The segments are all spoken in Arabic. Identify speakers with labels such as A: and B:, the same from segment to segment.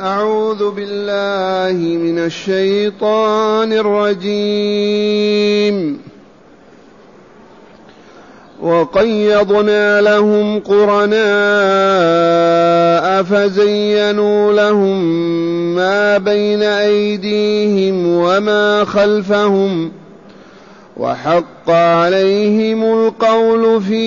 A: أعوذ بالله من الشيطان الرجيم. وقيضنا لهم قرناء فزينوا لهم ما بين أيديهم وما خلفهم وحق عليهم القول في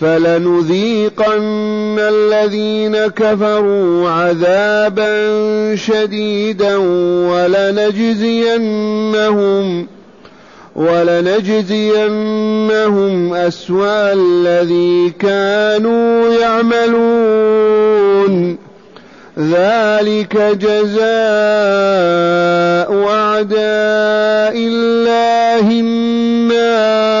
A: فلنذيقن الذين كفروا عذابا شديدا ولنجزينهم ولنجزينهم أسوأ الذي كانوا يعملون ذلك جزاء أعداء الله النار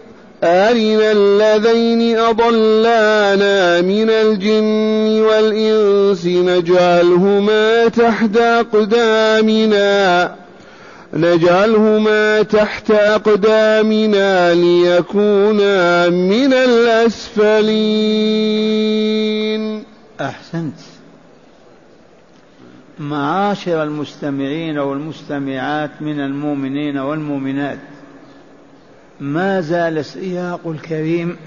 A: أرنا الذين أضلانا من الجن والإنس نجعلهما تحت أقدامنا نجعلهما تحت أقدامنا ليكونا من الأسفلين
B: أحسنت. معاشر المستمعين والمستمعات من المؤمنين والمؤمنات. ما زال السياق الكريم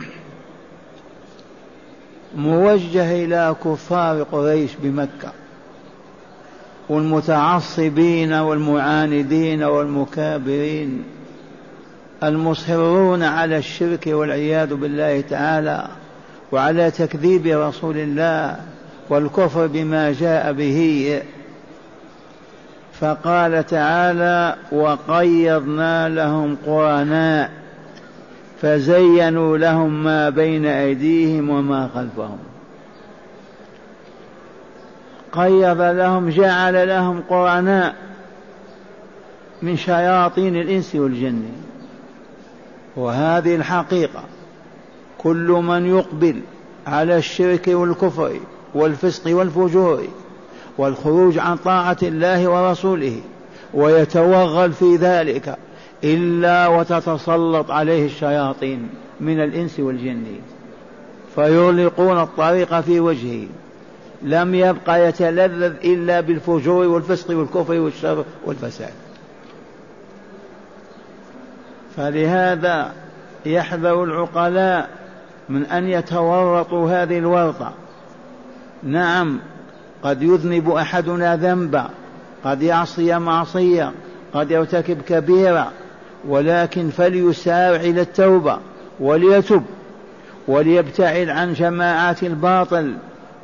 B: موجه إلى كفار قريش بمكة والمتعصبين والمعاندين والمكابرين المصرون على الشرك والعياذ بالله تعالى وعلى تكذيب رسول الله والكفر بما جاء به. فقال تعالى وقيضنا لهم قرناء. فزينوا لهم ما بين أيديهم وما خلفهم. قيض لهم جعل لهم قرناء من شياطين الإنس والجن. وهذه الحقيقة كل من يقبل على الشرك والكفر والفسق والفجور والخروج عن طاعة الله ورسوله ويتوغل في ذلك إلا وتتسلط عليه الشياطين من الإنس والجن فيغلقون الطريق في وجهه. لم يبقى يتلذذ إلا بالفجور والفسق والكفر والشر والفساد. فلهذا يحذر العقلاء من أن يتورطوا هذه الورطة. نعم قد يذنب أحدنا ذنبا قد يعصي معصية قد يرتكب كبيرة ولكن فليسارع إلى التوبة وليتب وليبتعد عن جماعات الباطل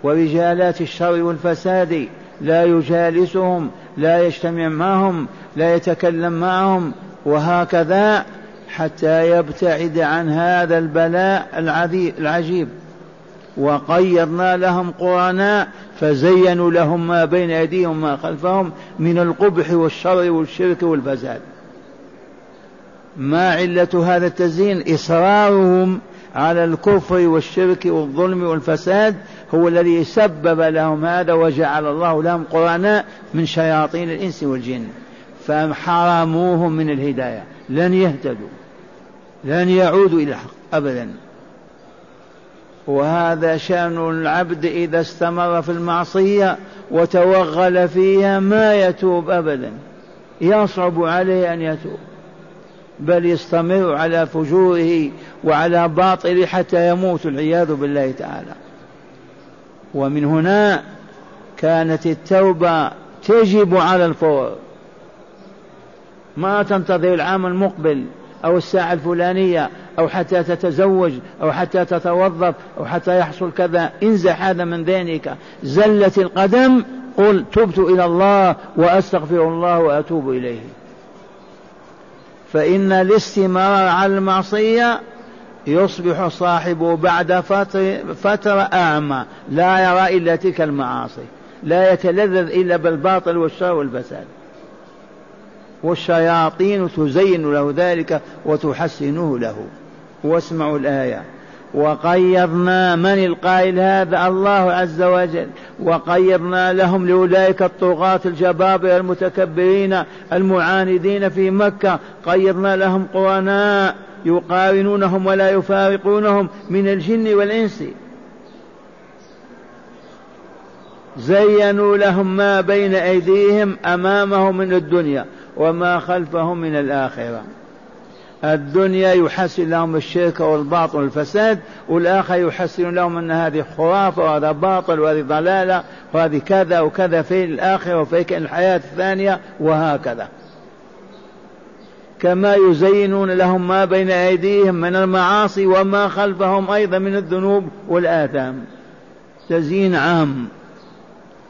B: ورجالات الشر والفساد. لا يجالسهم لا يجتمع معهم لا يتكلم معهم وهكذا حتى يبتعد عن هذا البلاء العجيب. وقيضنا لهم قرناء فزينوا لهم ما بين أيديهم وما خلفهم من القبح والشر والشرك والفساد. ما علة هذا التزيين؟ إصرارهم على الكفر والشرك والظلم والفساد هو الذي سبب لهم هذا وجعل الله لهم قرناء من شياطين الإنس والجن. فحرموهم من الهداية. لن يهتدوا. لن يعودوا إلى الحق. أبدا. وهذا شأن العبد إذا استمر في المعصية وتوغل فيها ما يتوب أبدا. يصعب عليه أن يتوب. بل يستمر على فجوره وعلى باطله حتى يموت العياذ بالله تعالى. ومن هنا كانت التوبة تجب على الفور. ما تنتظر العام المقبل أو الساعة الفلانية أو حتى تتزوج أو حتى تتوظف أو حتى يحصل كذا. انزح هذا من ذهنك. زلت القدم قل تبت إلى الله وأستغفر الله وأتوب إليه. فإن الاستمرار على المعصية يصبح صاحبه بعد فترة أعمى لا يرى إلا تلك المعاصي لا يتلذذ إلا بالباطل والشر والفساد. والشياطين تزين له ذلك وتحسنه له. واسمعوا الآية. وقيضنا من القائل هذا الله عز وجل. وقيضنا لهم لأولئك الطغاة الجبابرة المتكبرين المعاندين في مكة. قيضنا لهم قرناء يقارنونهم ولا يفارقونهم من الجن والإنس. زينوا لهم ما بين أيديهم أمامهم من الدنيا وما خلفهم من الآخرة. الدنيا يحسن لهم الشرك والباطل والفساد والآخر يحسن لهم أن هذه خرافة وهذا باطل وهذه ضلالة وهذه كذا وكذا في الآخرة وفي الحياة الثانية وهكذا. كما يزينون لهم ما بين أيديهم من المعاصي وما خلفهم أيضا من الذنوب والآثام. تزيين عام.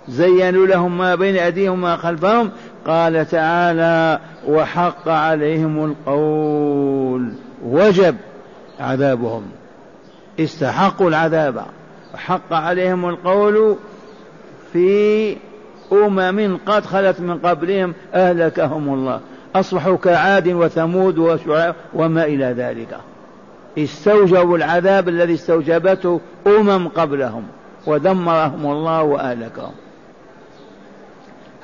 B: زينوا لهم ما بين أيديهم وما خلفهم قال تعالى وحق عليهم القول. وجب عذابهم. استحقوا العذاب. وحق عليهم القول في أمم قد خلت من قبلهم أهلكهم الله. أصبحوا كعاد وثمود وشعيب وما إلى ذلك. استوجبوا العذاب الذي استوجبته أمم قبلهم ودمرهم الله وأهلكهم.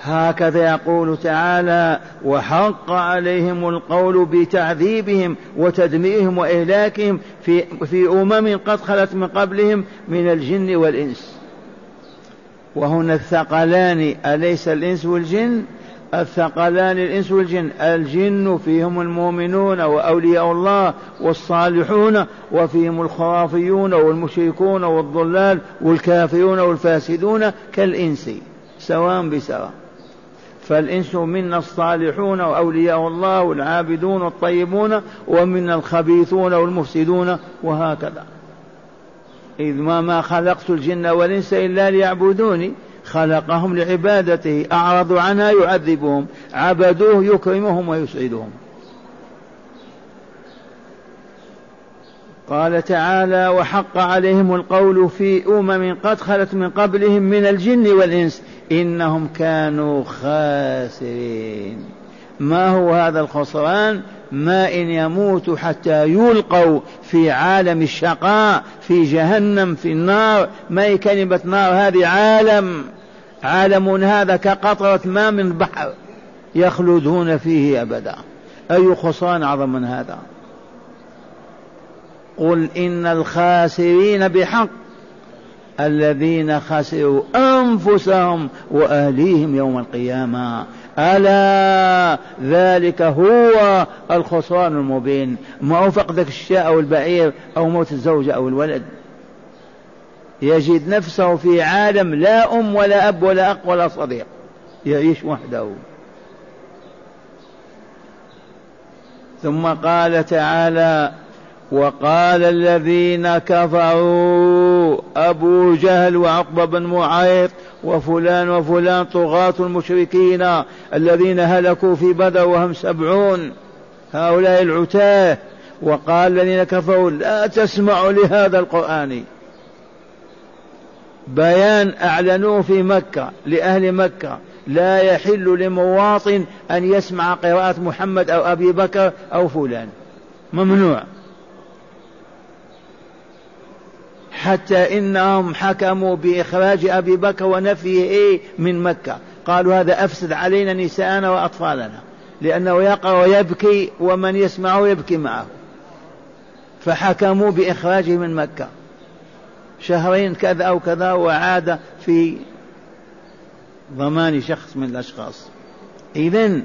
B: هكذا يقول تعالى وحق عليهم القول بتعذيبهم وتدميرهم وإهلاكهم في في أمم قد خلت من قبلهم من الجن والإنس. وهنا الثقلان أليس الإنس والجن؟ الثقلان الإنس والجن. الجن فيهم المؤمنون وأولياء الله والصالحون وفيهم الخرافيون والمشركون والضلال والكافرون والفاسدون كالإنس سواء بسواء. فالإنس منا الصالحون وأولياء الله والعابدون والطيبون ومنا الخبيثون والمفسدون وهكذا. إذ ما, ما خلقت الجن والإنس إلا ليعبدوني خلقهم لعبادته أعرضوا عنها يعذبهم عبدوه يكرمهم ويسعدهم. قال تعالى وحق عليهم القول في أمم قد خلت من قبلهم من الجن والإنس إنهم كانوا خاسرين. ما هو هذا الخسران؟ ما إن يموتوا حتى يلقوا في عالم الشقاء في جهنم في النار. ما هي كلمة نار هذه؟ عالم. عالم هذا كقطرة ماء من بحر يخلدون فيه أبدا. أي خسران أعظم من هذا؟ قل إن الخاسرين بحق الذين خسروا أنفسهم وأهليهم يوم القيامة. ألا ذلك هو الخسران المبين. ما هو فقدك الشاء أو البعير أو موت الزوجة أو الولد. يجد نفسه في عالم لا أم ولا أب ولا أخ ولا صديق. يعيش وحده. ثم قال تعالى وقال الذين كفروا أبو جهل وعقبة بن معيط وفلان وفلان طغاة المشركين الذين هلكوا في بدر وهم سبعون. هؤلاء العتاه. وقال الذين كفروا لا تسمعوا لهذا القرآن. بيان أعلنوه في مكة لأهل مكة. لا يحل لمواطن أن يسمع قراءة محمد أو أبي بكر أو فلان. ممنوع. حتى إنهم حكموا بإخراج أبي بكر ونفيه من مكة. قالوا هذا أفسد علينا نساءنا وأطفالنا. لأنه يقرأ ويبكي ومن يسمعه يبكي معه. فحكموا بإخراجه من مكة. شهرين كذا أو كذا وعاد في ضمان شخص من الأشخاص. إذن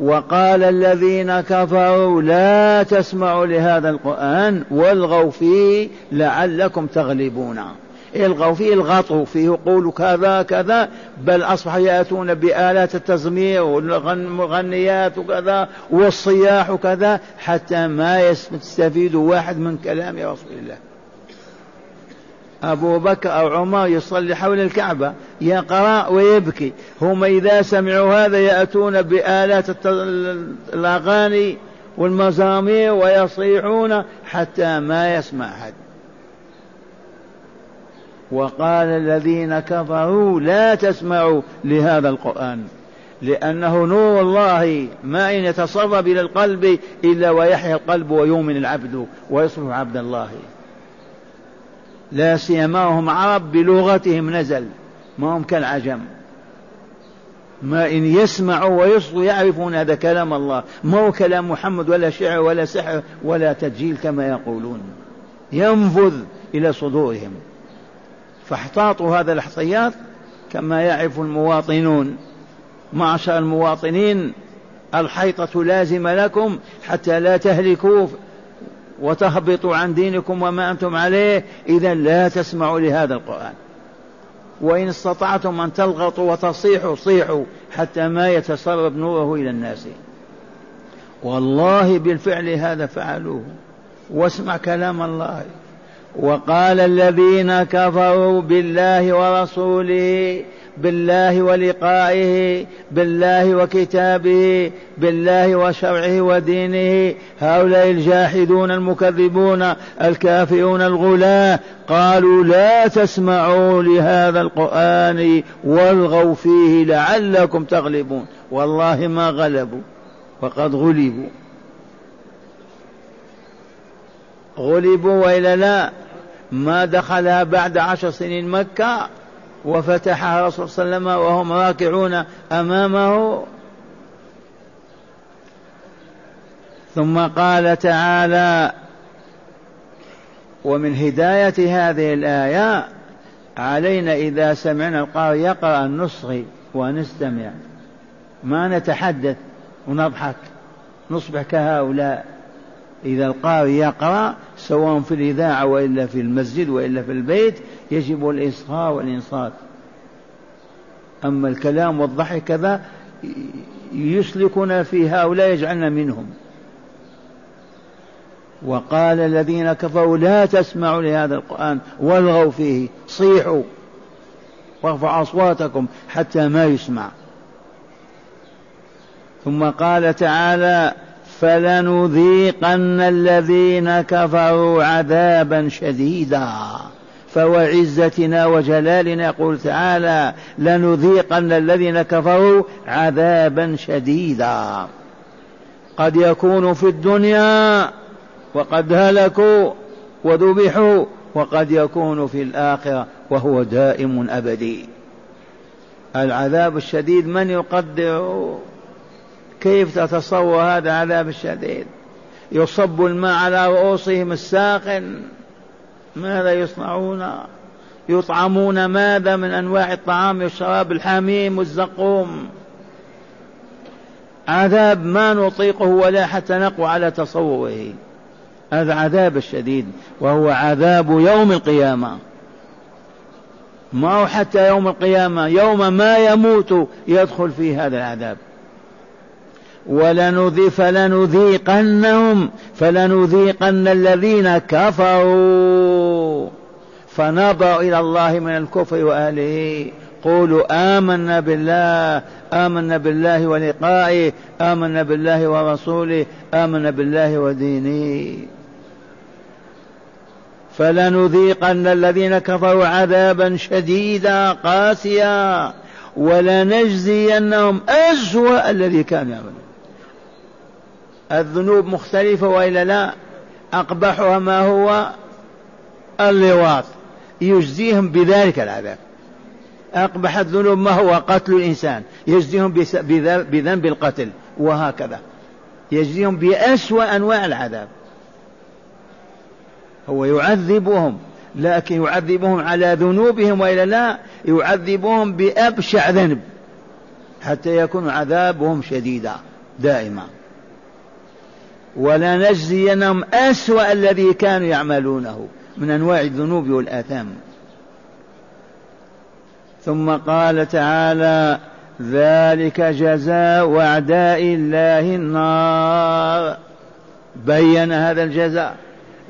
B: وقال الذين كفروا لا تسمعوا لهذا القرآن والغوا فيه لعلكم تغلبون. الغوا فيه الغطو فيه قول كذا كذا بل أصبح يأتون بآلات التزمير والمغنيات وكذا والصياح وكذا حتى ما يستفيد واحد من كلام رسول الله. أبو بكر أو عمر يصلي حول الكعبة يقرأ ويبكي. هم إذا سمعوا هذا يأتون بآلات الأغاني والمزامير ويصيحون حتى ما يسمع أحد. وقال الذين كفروا لا تسمعوا لهذا القرآن لأنه نور الله ما إن يتصرف إلى القلب إلا ويحيا القلب ويؤمن العبد ويصبح عبد الله. لا سيما هم عرب بلغتهم نزل ما هم كالعجم. ما إن يسمعوا ويصغوا يعرفون هذا كلام الله. ما هو كلام محمد ولا شعر ولا سحر ولا تجيل كما يقولون. ينفذ إلى صدورهم. فاحتاطوا هذا الاحصيات كما يعرف المواطنون. معشر المواطنين الحيطة لازمة لكم حتى لا تهلكوا وتهبطوا عن دينكم وما أنتم عليه إذا لا تسمعوا لهذا القرآن. وإن استطعتم أن تلغطوا وتصيحوا صيحوا حتى ما يتسرب نوره إلى الناس. والله بالفعل هذا فعلوه. واسمع كلام الله. وقال الذين كفروا بالله ورسوله بالله ولقائه بالله وكتابه بالله وشرعه ودينه هؤلاء الجاحدون المكذبون الكافرون الغلاة قالوا لا تسمعوا لهذا القرآن والغوا فيه لعلكم تغلبون. والله ما غلبوا وقد غلبوا. غلبوا وإلا لا؟ ما دخلها بعد عشر سنين مكة وفتحها الرسول صلى الله عليه وسلم وهم راكعون أمامه. ثم قال تعالى ومن هداية هذه الآية علينا إذا سمعنا القارئ يقرأ النصغي ونستمع. ما نتحدث ونضحك. نصبح كهؤلاء. إذا القارئ يقرأ سواء في الإذاعة وإلا في المسجد وإلا في البيت يجب الإصغاء والإنصات. أما الكلام والضحك كذا يسلكنا في هؤلاء يجعلنا منهم. وقال الذين كفروا لا تسمعوا لهذا القرآن والغوا فيه صيحوا وارفعوا أصواتكم حتى ما يسمع. ثم قال تعالى فلنذيقن الذين كفروا عذابا شديدا. فوعزتنا وجلالنا. يقول تعالى لنذيقن الذين كفروا عذابا شديدا. قد يكون في الدنيا وقد هلكوا وذبحوا وقد يكون في الآخرة وهو دائم أبدي. العذاب الشديد من يقدر؟ كيف تتصور هذا العذاب الشديد؟ يصب الماء على رؤوسهم الساخن ماذا يصنعون؟ يطعمون ماذا من أنواع الطعام؟ والشراب الحميم والزقوم. عذاب ما نطيقه ولا حتى نقوى على تصوره. هذا عذاب الشديد وهو عذاب يوم القيامة. ما هو حتى يوم القيامة؟ يوم ما يموت يدخل في هذا العذاب. ولنذي فلنذيقنهم فلنذيقن الذين كفروا. فنظر إلى الله من الكفر وأهله. قولوا آمنا بالله آمنا بالله ولقائه آمنا بالله ورسوله آمنا بالله ودينه. فلنذيقن الذين كفروا عذابا شديدا قاسيا. ولنجزينهم أسوأ الذي كانوا يعملون. الذنوب مختلفة وإلا لا أقبحها ما هو؟ اللواط. يجزيهم بذلك العذاب. أقبح الذنوب ما هو؟ قتل الإنسان. يجزيهم بذنب القتل وهكذا. يجزيهم بأسوأ أنواع العذاب. هو يعذبهم لكن يعذبهم على ذنوبهم وإلا لا يعذبهم بأبشع ذنب حتى يكون عذابهم شديدا دائما. ولنجزينهم أسوأ الذي كانوا يعملونه من أنواع الذنوب والآثام. ثم قال تعالى ذلك جزاء أعداء الله النار. بين هذا الجزاء.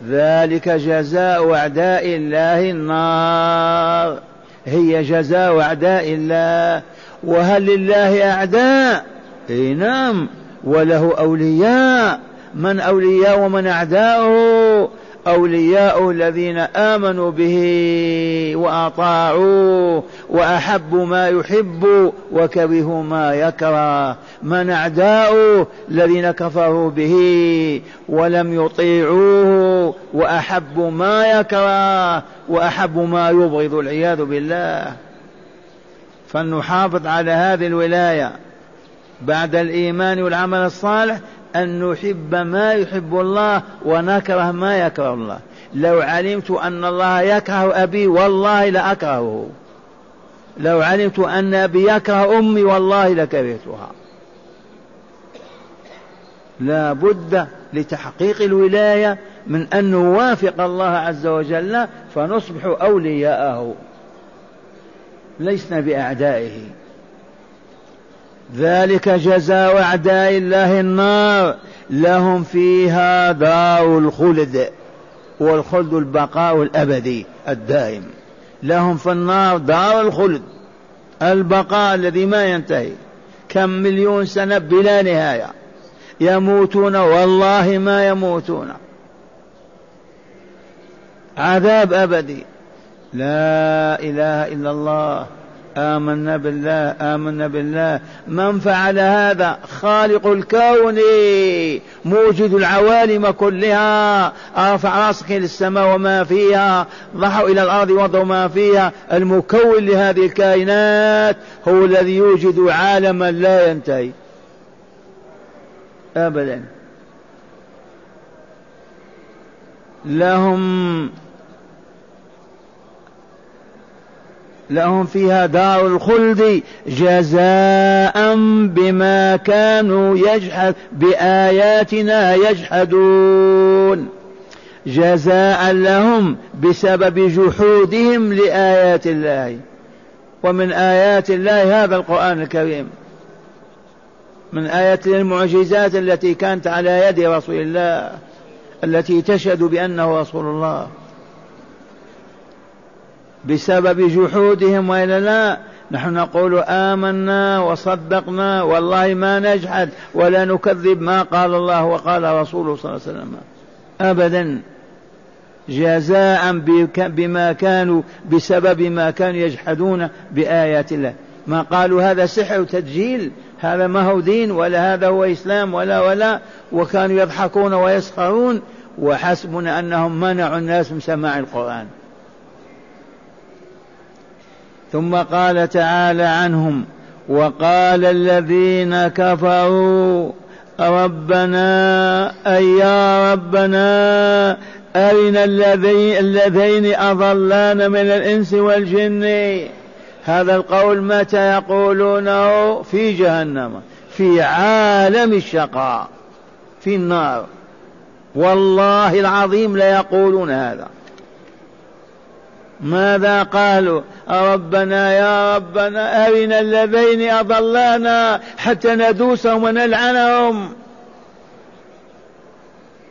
B: ذلك جزاء أعداء الله النار. هي جزاء أعداء الله. وهل لله أعداء؟ إي نعم. وله أولياء. من أولياء ومن أعداؤه أولياء الذين آمنوا به وأطاعوه وأحبوا ما يحب وكرهوا ما يكره. من أعداؤه الذين كفروا به ولم يطيعوه وأحبوا ما يكره وأحبوا ما يبغض العياذ بالله. فلنحافظ على هذه الولاية بعد الإيمان والعمل الصالح أن نحب ما يحب الله ونكره ما يكره الله. لو علمت أن الله يكره أبي والله لأكرهه. لو علمت أن أبي يكره أمي والله لكرهتها. لا بد لتحقيق الولاية من أن نوافق الله عز وجل فنصبح أولياءه. لسنا بأعدائه. ذلك جزاء أعداء الله النار. لهم فيها دار الخلد والخلد البقاء الأبدي الدائم. لهم في النار دار الخلد البقاء الذي ما ينتهي. كم مليون سنة بلا نهاية. يموتون والله ما يموتون. عذاب أبدي. لا إله إلا الله. آمنا بالله آمنا بالله. من فعل هذا؟ خالق الكون موجد العوالم كلها. أرفع راسك للسماء وما فيها. ضحوا إلى الأرض وضعوا ما فيها. المكون لهذه الكائنات هو الذي يوجد عالما لا ينتهي. أبدا. لهم لهم فيها دار الخلد جزاء بما كانوا يجحد بآياتنا يجحدون. جزاء لهم بسبب جحودهم لآيات الله. ومن آيات الله هذا القرآن الكريم. من آيات المعجزات التي كانت على يد رسول الله التي تشهد بأنه رسول الله. بسبب جحودهم وإلا لا؟ نحن نقول آمنا وصدقنا والله ما نجحد ولا نكذب ما قال الله وقال رسوله صلى الله عليه وسلم. أبدا. جزاء بما كانوا بسبب ما كانوا يجحدون بآيات الله. ما قالوا هذا سحر وتدجيل. هذا ما هو دين ولا هذا هو إسلام ولا ولا. وكانوا يضحكون ويسخرون. وحسبنا أنهم منعوا الناس من سماع القرآن. ثم قال تعالى عنهم وقال الذين كفروا ربنا أي يا ربنا أرنا اللذين أضلانا من الإنس والجن. هذا القول متى يقولونه؟ في جهنم في عالم الشقاء في النار. والله العظيم لا يقولون هذا. ماذا قالوا؟ ربنا يا ربنا أرنا اللذين أضلانا حتى ندوسهم ونلعنهم.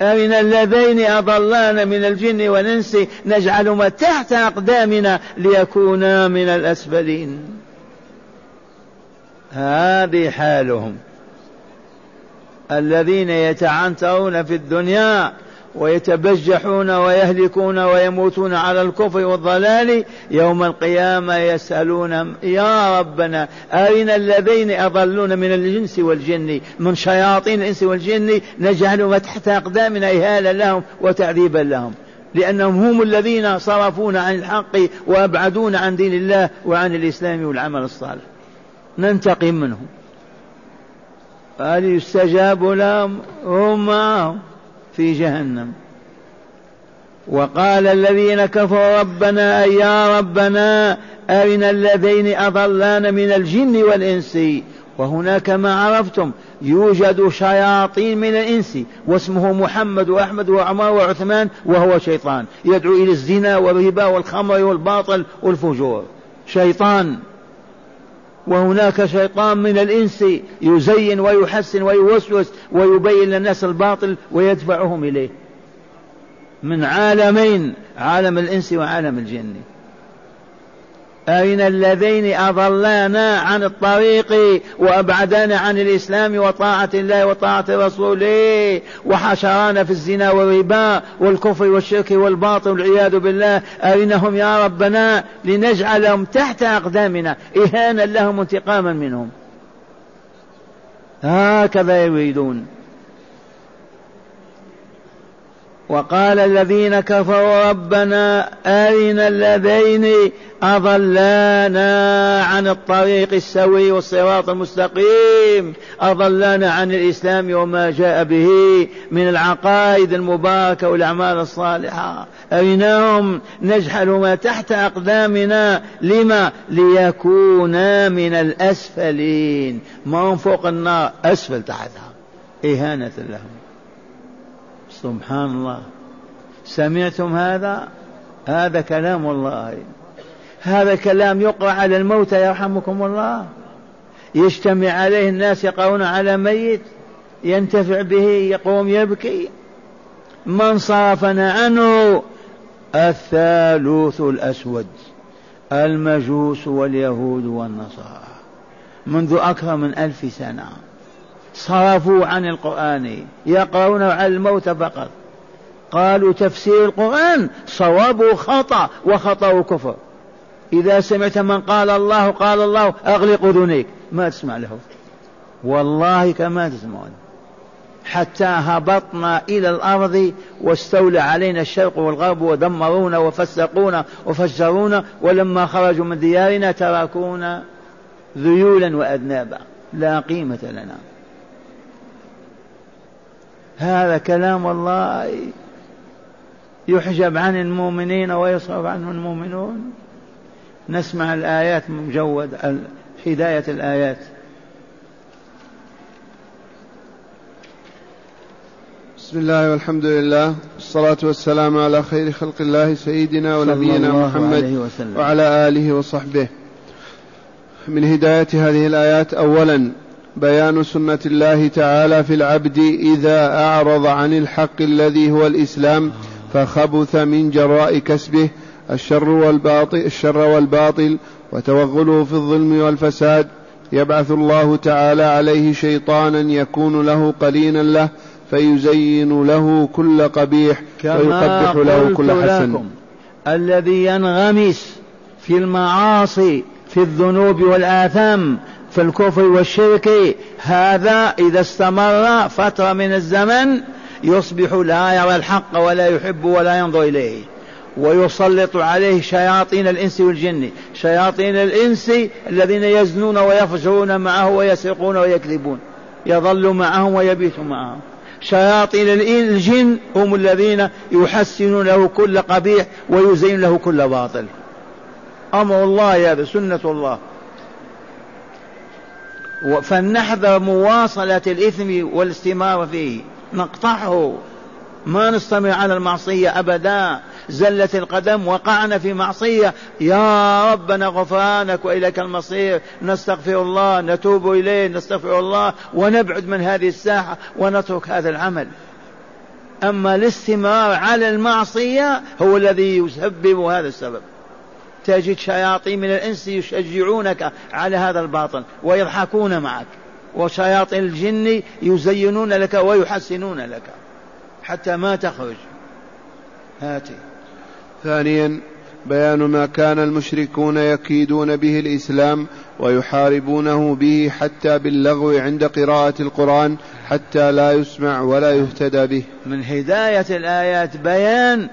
B: أرنا اللذين أضلانا من الجن والإنس نجعلهما تحت أقدامنا ليكونا من الأسفلين. هذه حالهم. الذين يتعنترون في الدنيا ويتبجحون ويهلكون ويموتون على الكفر والضلال يوم القيامة يسألون يا ربنا أرنا الذين أضلون من الجنس والجن؟ من شياطين الإنس والجن؟ نجعلهم تحت أقدامنا إهالا لهم وتعذيبا لهم. لأنهم هم الذين صرفون عن الحق وأبعدون عن دين الله وعن الإسلام والعمل الصالح. ننتقم منهم. هل يستجاب لهم؟ هم. معهم في جهنم. وقال الذين كفروا ربنا يا ربنا أرنا الذين أضلانا من الجن والإنس. وهناك ما عرفتم يوجد شياطين من الإنس واسمه محمد وأحمد وعمر وعثمان وهو شيطان يدعو إلى الزنا والربا والخمر والباطل والفجور. شيطان. وهناك شيطان من الإنس يزين ويحسن ويوسوس ويبين للناس الباطل ويدفعهم إليه. من عالمين عالم الإنس وعالم الجن. أين اللذين أضلانا عن الطريق وأبعدانا عن الإسلام وطاعة الله وطاعة رسوله وحشرانا في الزنا والربا والكفر والشرك والباطل والعياذ بالله؟ أرنهم يا ربنا لنجعلهم تحت أقدامنا؟ إهانا لهم انتقاما منهم. هكذا يريدون. وقال الذين كفروا ربنا أرنا اللذين أضلانا عن الطريق السوي والصراط المستقيم. أضلانا عن الإسلام وما جاء به من العقائد المباركة والأعمال الصالحة. أرناهم نجحل ما تحت أقدامنا. لما؟ ليكونا من الأسفلين. ما هم فوق النار؟ أسفل تحتها. إهانة لهم. سبحان الله. سمعتم هذا؟ هذا كلام الله هذا كلام يقرأ على الموتى يرحمكم الله. يجتمع عليه الناس يقرون على ميت. ينتفع به يقوم يبكي. من صرفنا عنه؟ الثالوث الأسود المجوس واليهود والنصارى. منذ أكثر من ألف سنة. صرفوا عن القرآن يقرون على الموت فقط. قالوا تفسير القرآن صواب خطأ وخطأ كفر إذا سمعت من قال الله قال الله أغلق أذنيك. ما تسمع له. والله كما تسمعون. حتى هبطنا إلى الأرض واستولى علينا الشرق والغرب ودمرونا وفسقونا وفجرونا ولما خرجوا من ديارنا تركونا ذيولا وأذنابا. لا قيمة لنا. هذا كلام الله يحجب عن المؤمنين ويصرف عنه المؤمنون. نسمع الآيات مجود هداية الآيات.
A: بسم الله والحمد لله والصلاة والسلام على خير خلق الله سيدنا ونبينا محمد وعلى آله وصحبه. من هداية هذه الآيات أولا بيان سنة الله تعالى في العبد إذا أعرض عن الحق الذي هو الإسلام فخبث من جراء كسبه الشر والباطل الشر والباطل وتوغله في الظلم والفساد. يبعث الله تعالى عليه شيطانا يكون له قليلا له فيزين له كل قبيح ويقبح له كل حسن. لكم
B: الذي ينغمس في المعاصي في الذنوب والآثام في الكفر والشرك هذا إذا استمر فترة من الزمن يصبح لا يرى الحق ولا يحب ولا ينظر إليه. ويسلط عليه شياطين الإنس والجن. شياطين الإنس الذين يزنون ويفجرون معه ويسرقون ويكذبون. يظل معهم ويبيت معهم. شياطين الجن هم الذين يحسنون له كل قبيح ويزين له كل باطل. أمر الله هذا سنة الله. فلنحذر مواصلة الإثم والاستمرار فيه. نقطعه. ما نستمر على المعصية أبدا. زلت القدم وقعنا في معصية. يا ربنا غفرانك وإليك المصير. نستغفر الله نتوب إليه نستغفر الله ونبعد من هذه الساحة ونترك هذا العمل. أما الاستمرار على المعصية هو الذي يسبب هذا السبب. تجد شياطين من الإنس يشجعونك على هذا الباطل ويضحكون معك. وشياطين الجن يزينون لك ويحسنون لك. حتى ما تخرج. هاتي.
A: ثانيا بيان ما كان المشركون يكيدون به الإسلام ويحاربونه به حتى باللغو عند قراءة القرآن حتى لا يسمع ولا يهتدى به.
B: من هداية الآيات بيان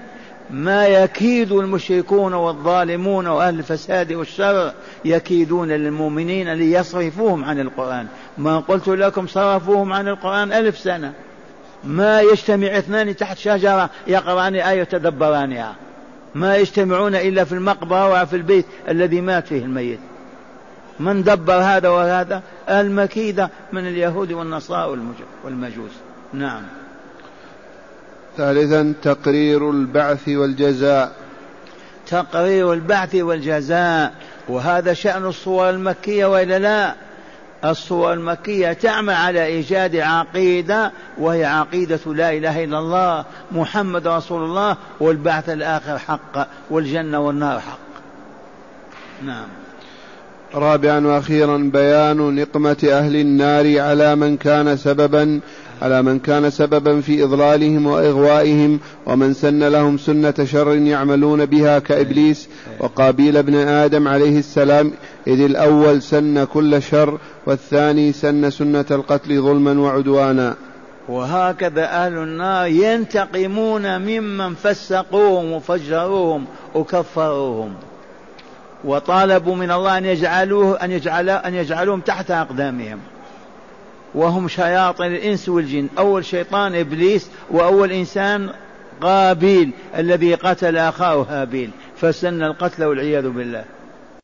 B: ما يكيد المشركون والظالمون وأهل الفساد والشر يكيدون للمؤمنين ليصرفوهم عن القرآن. ما قلت لكم صرفوهم عن القرآن ألف سنة. ما يجتمع اثنان تحت شجرة يقرأان آية يتدبرانها ما يجتمعون إلا في المقبرة وفي البيت الذي مات فيه الميت. من دبر هذا وهذا؟ المكيدة من اليهود والنصارى والمجوس. نعم.
A: ثالثا تقرير البعث والجزاء.
B: تقرير البعث والجزاء. وهذا شأن الصور المكية وإلا لا؟ الصور المكية تعمل على إيجاد عقيدة وهي عقيدة لا إله إلا الله محمد رسول الله والبعث الآخر حق والجنة والنار حق. نعم.
A: رابعا وأخيرا بيان نقمة أهل النار على من كان سببا على من كان سببا في إضلالهم وإغوائهم ومن سن لهم سنة شر يعملون بها كإبليس وقابيل ابن آدم عليه السلام إذ الأول سن كل شر والثاني سن سنة القتل ظلما وعدوانا.
B: وهكذا أهل النار ينتقمون ممن فسقوهم وفجروهم وكفروهم. وطالبوا من الله أن يجعلوه أن يجعل أن يجعلوهم تحت أقدامهم. وهم شياطين الإنس والجن. أول شيطان إبليس وأول إنسان قابيل الذي قتل أخاه هابيل. فسن القتل والعياذ بالله.